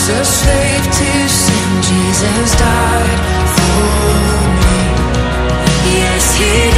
Jesus saved to sin, Jesus died for me. Yes, he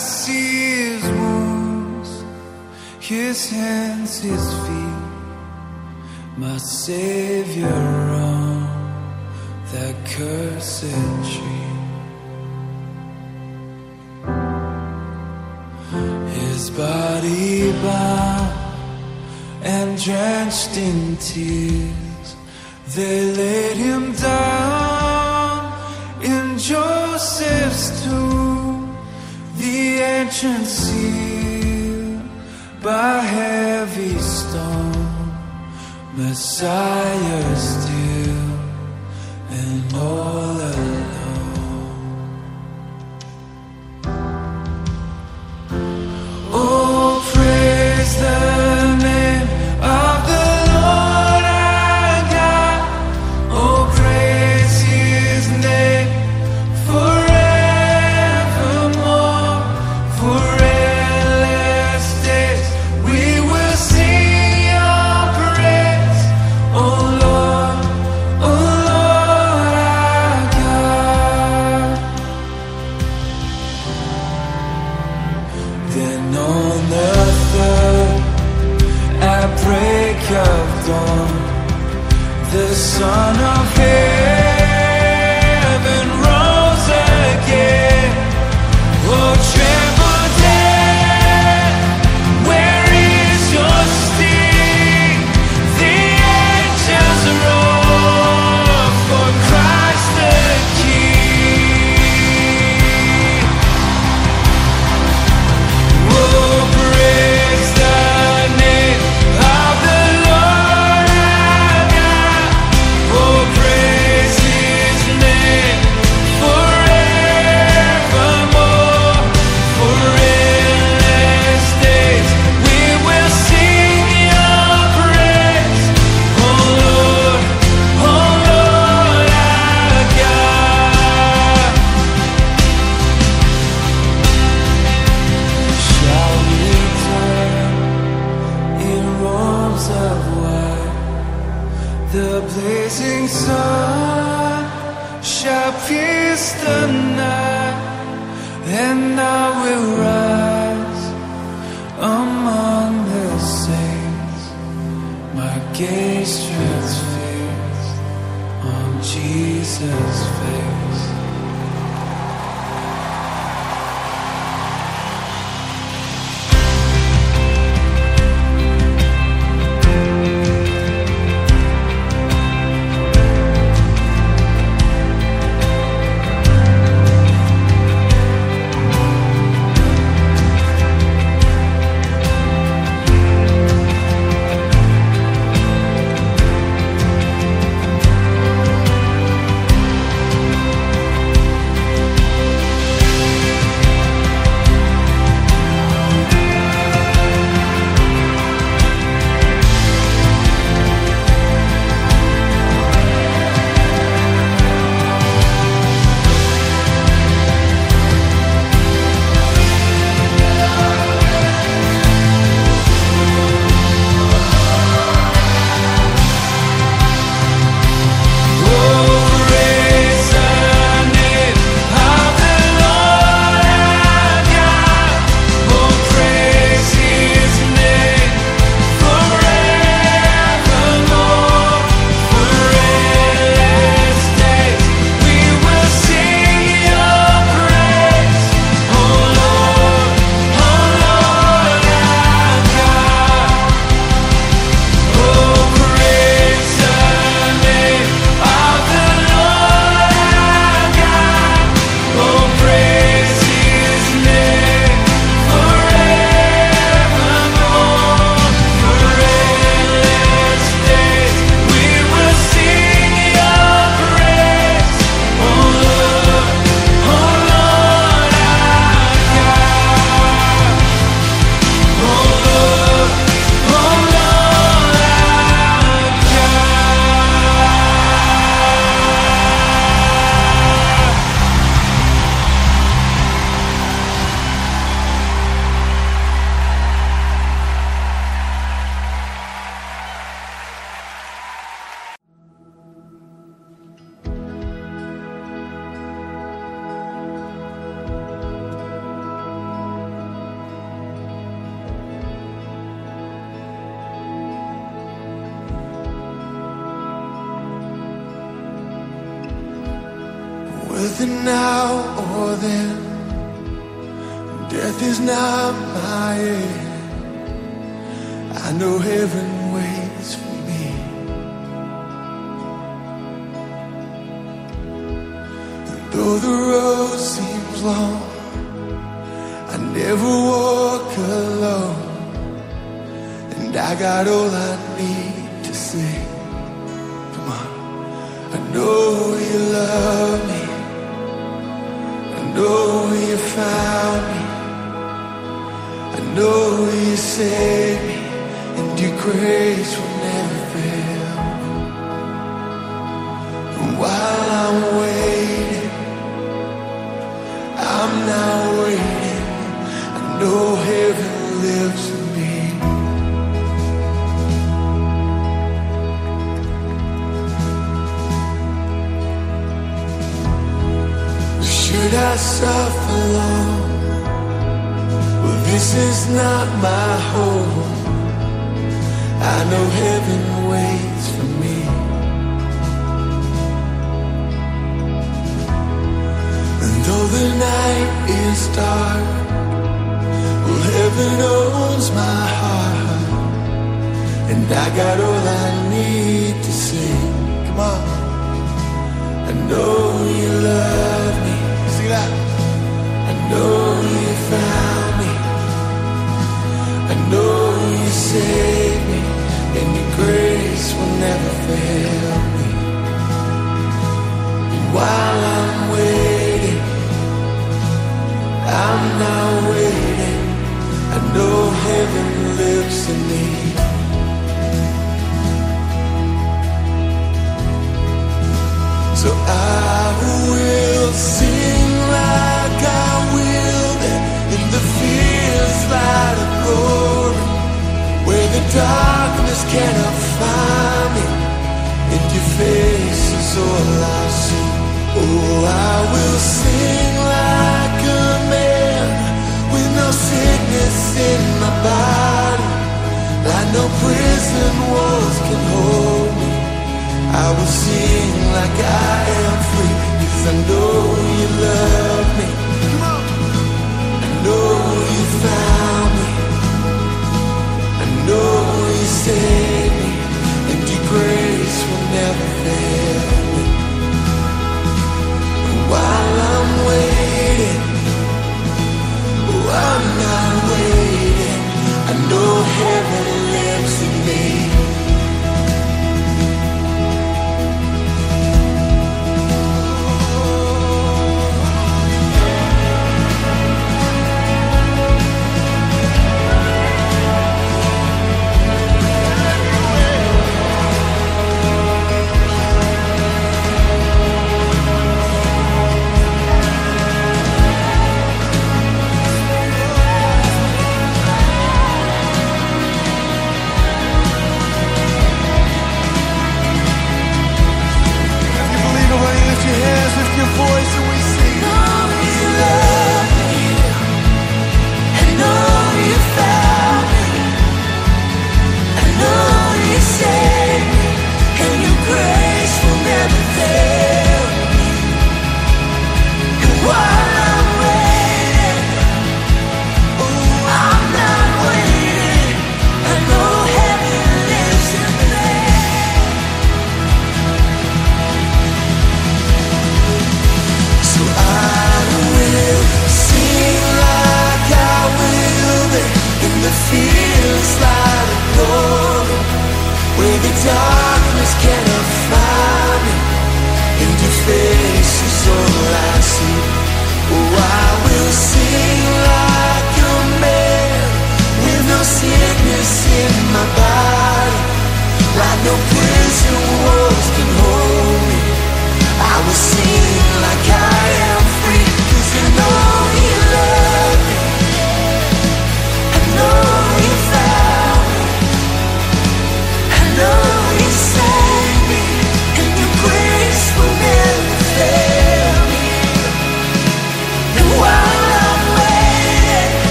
see his wounds, his hands, his feet. My Savior on that cursed tree. His body bound and drenched in tears, they laid him down in Joseph's tomb mansion sealed by heavy stone, Messiah still and all. will sing like I am free Cause I know you love me. I know you found me. I know you saved me And your grace will never fail me. And While I'm waiting Oh, I'm not waiting. I know heaven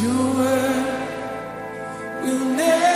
You were, you never.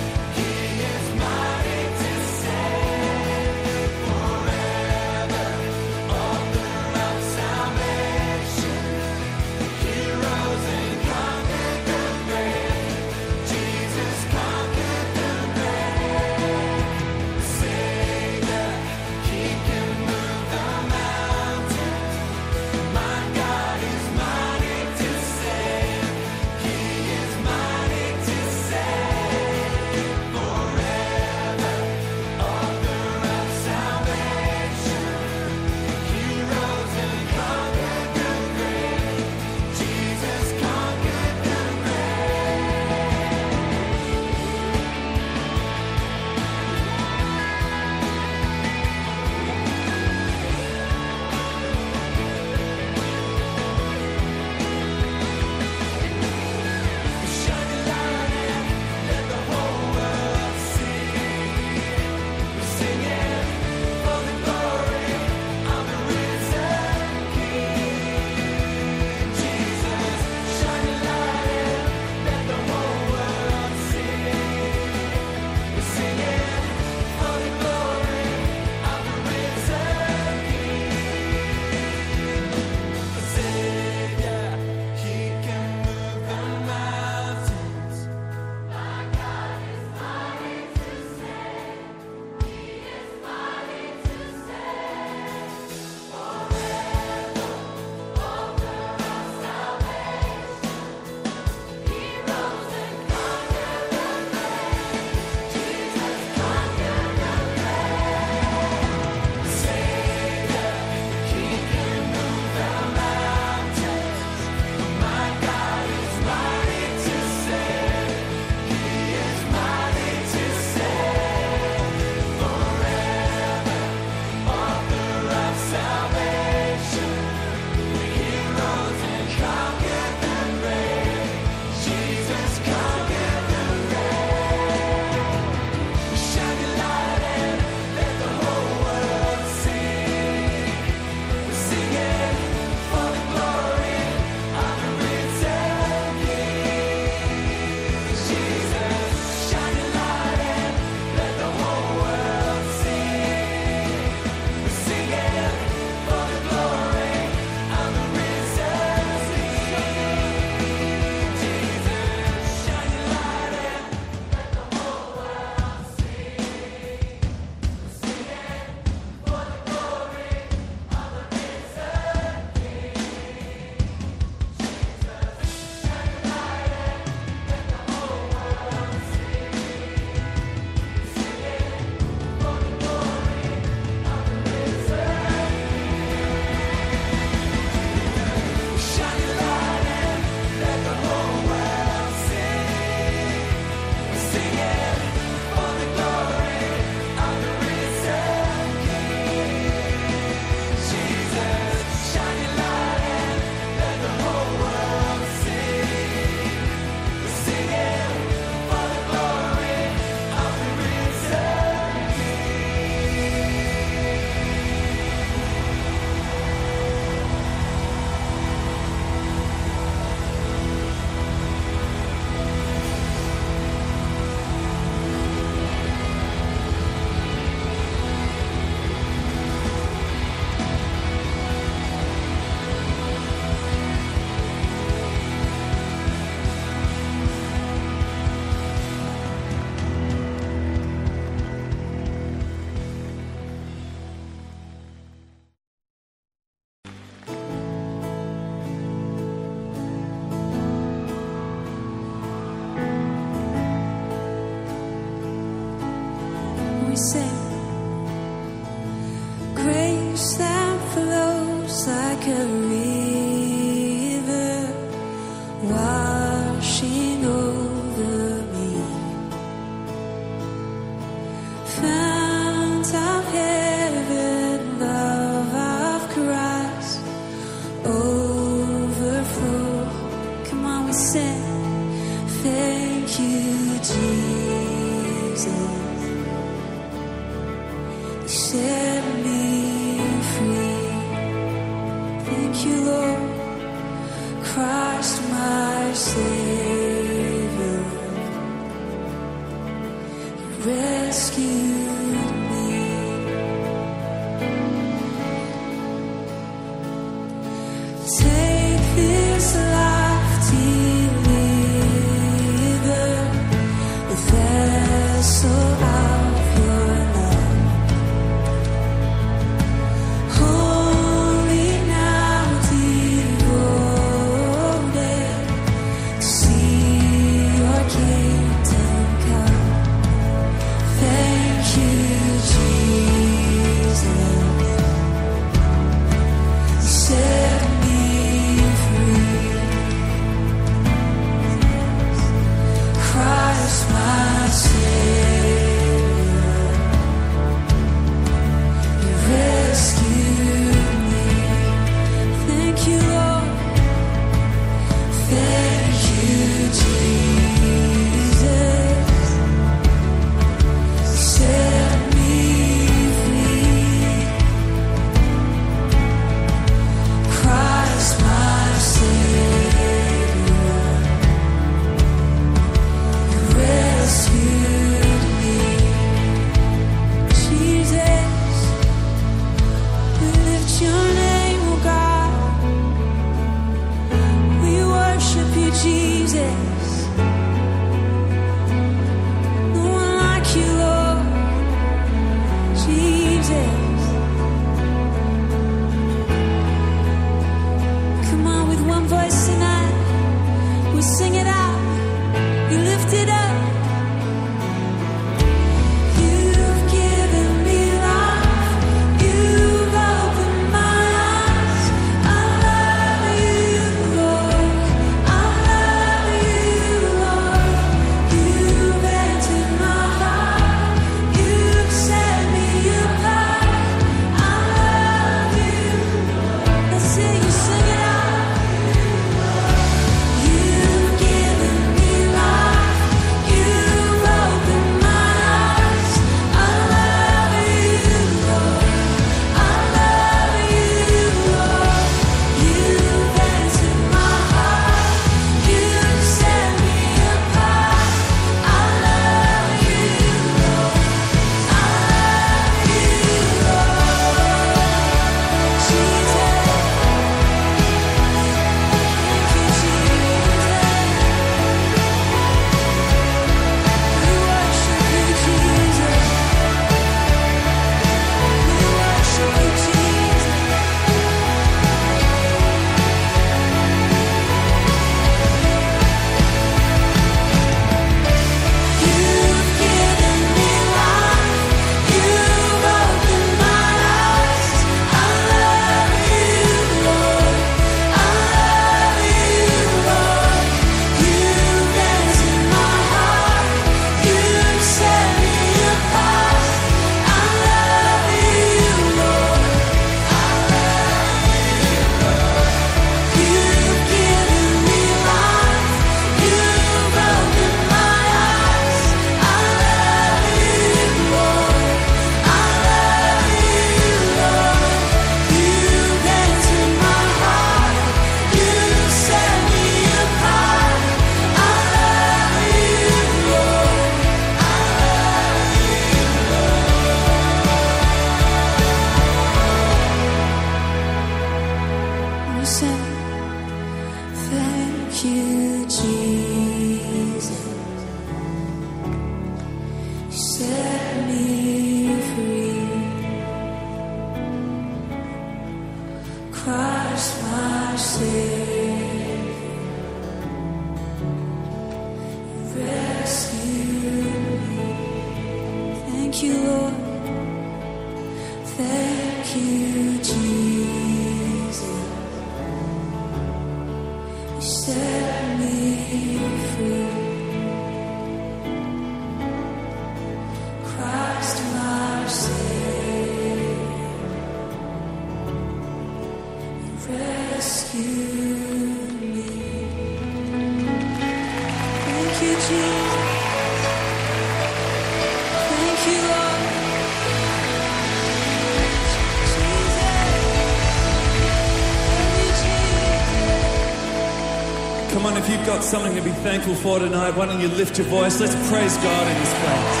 thankful for tonight. Why don't you lift your voice? Let's praise God in this place.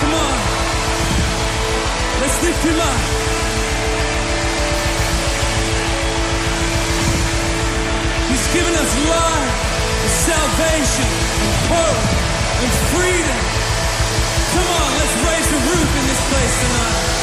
Come on. Let's lift him up. He's given us life, and salvation, and hope, and freedom. Come on, let's raise the roof in this place tonight.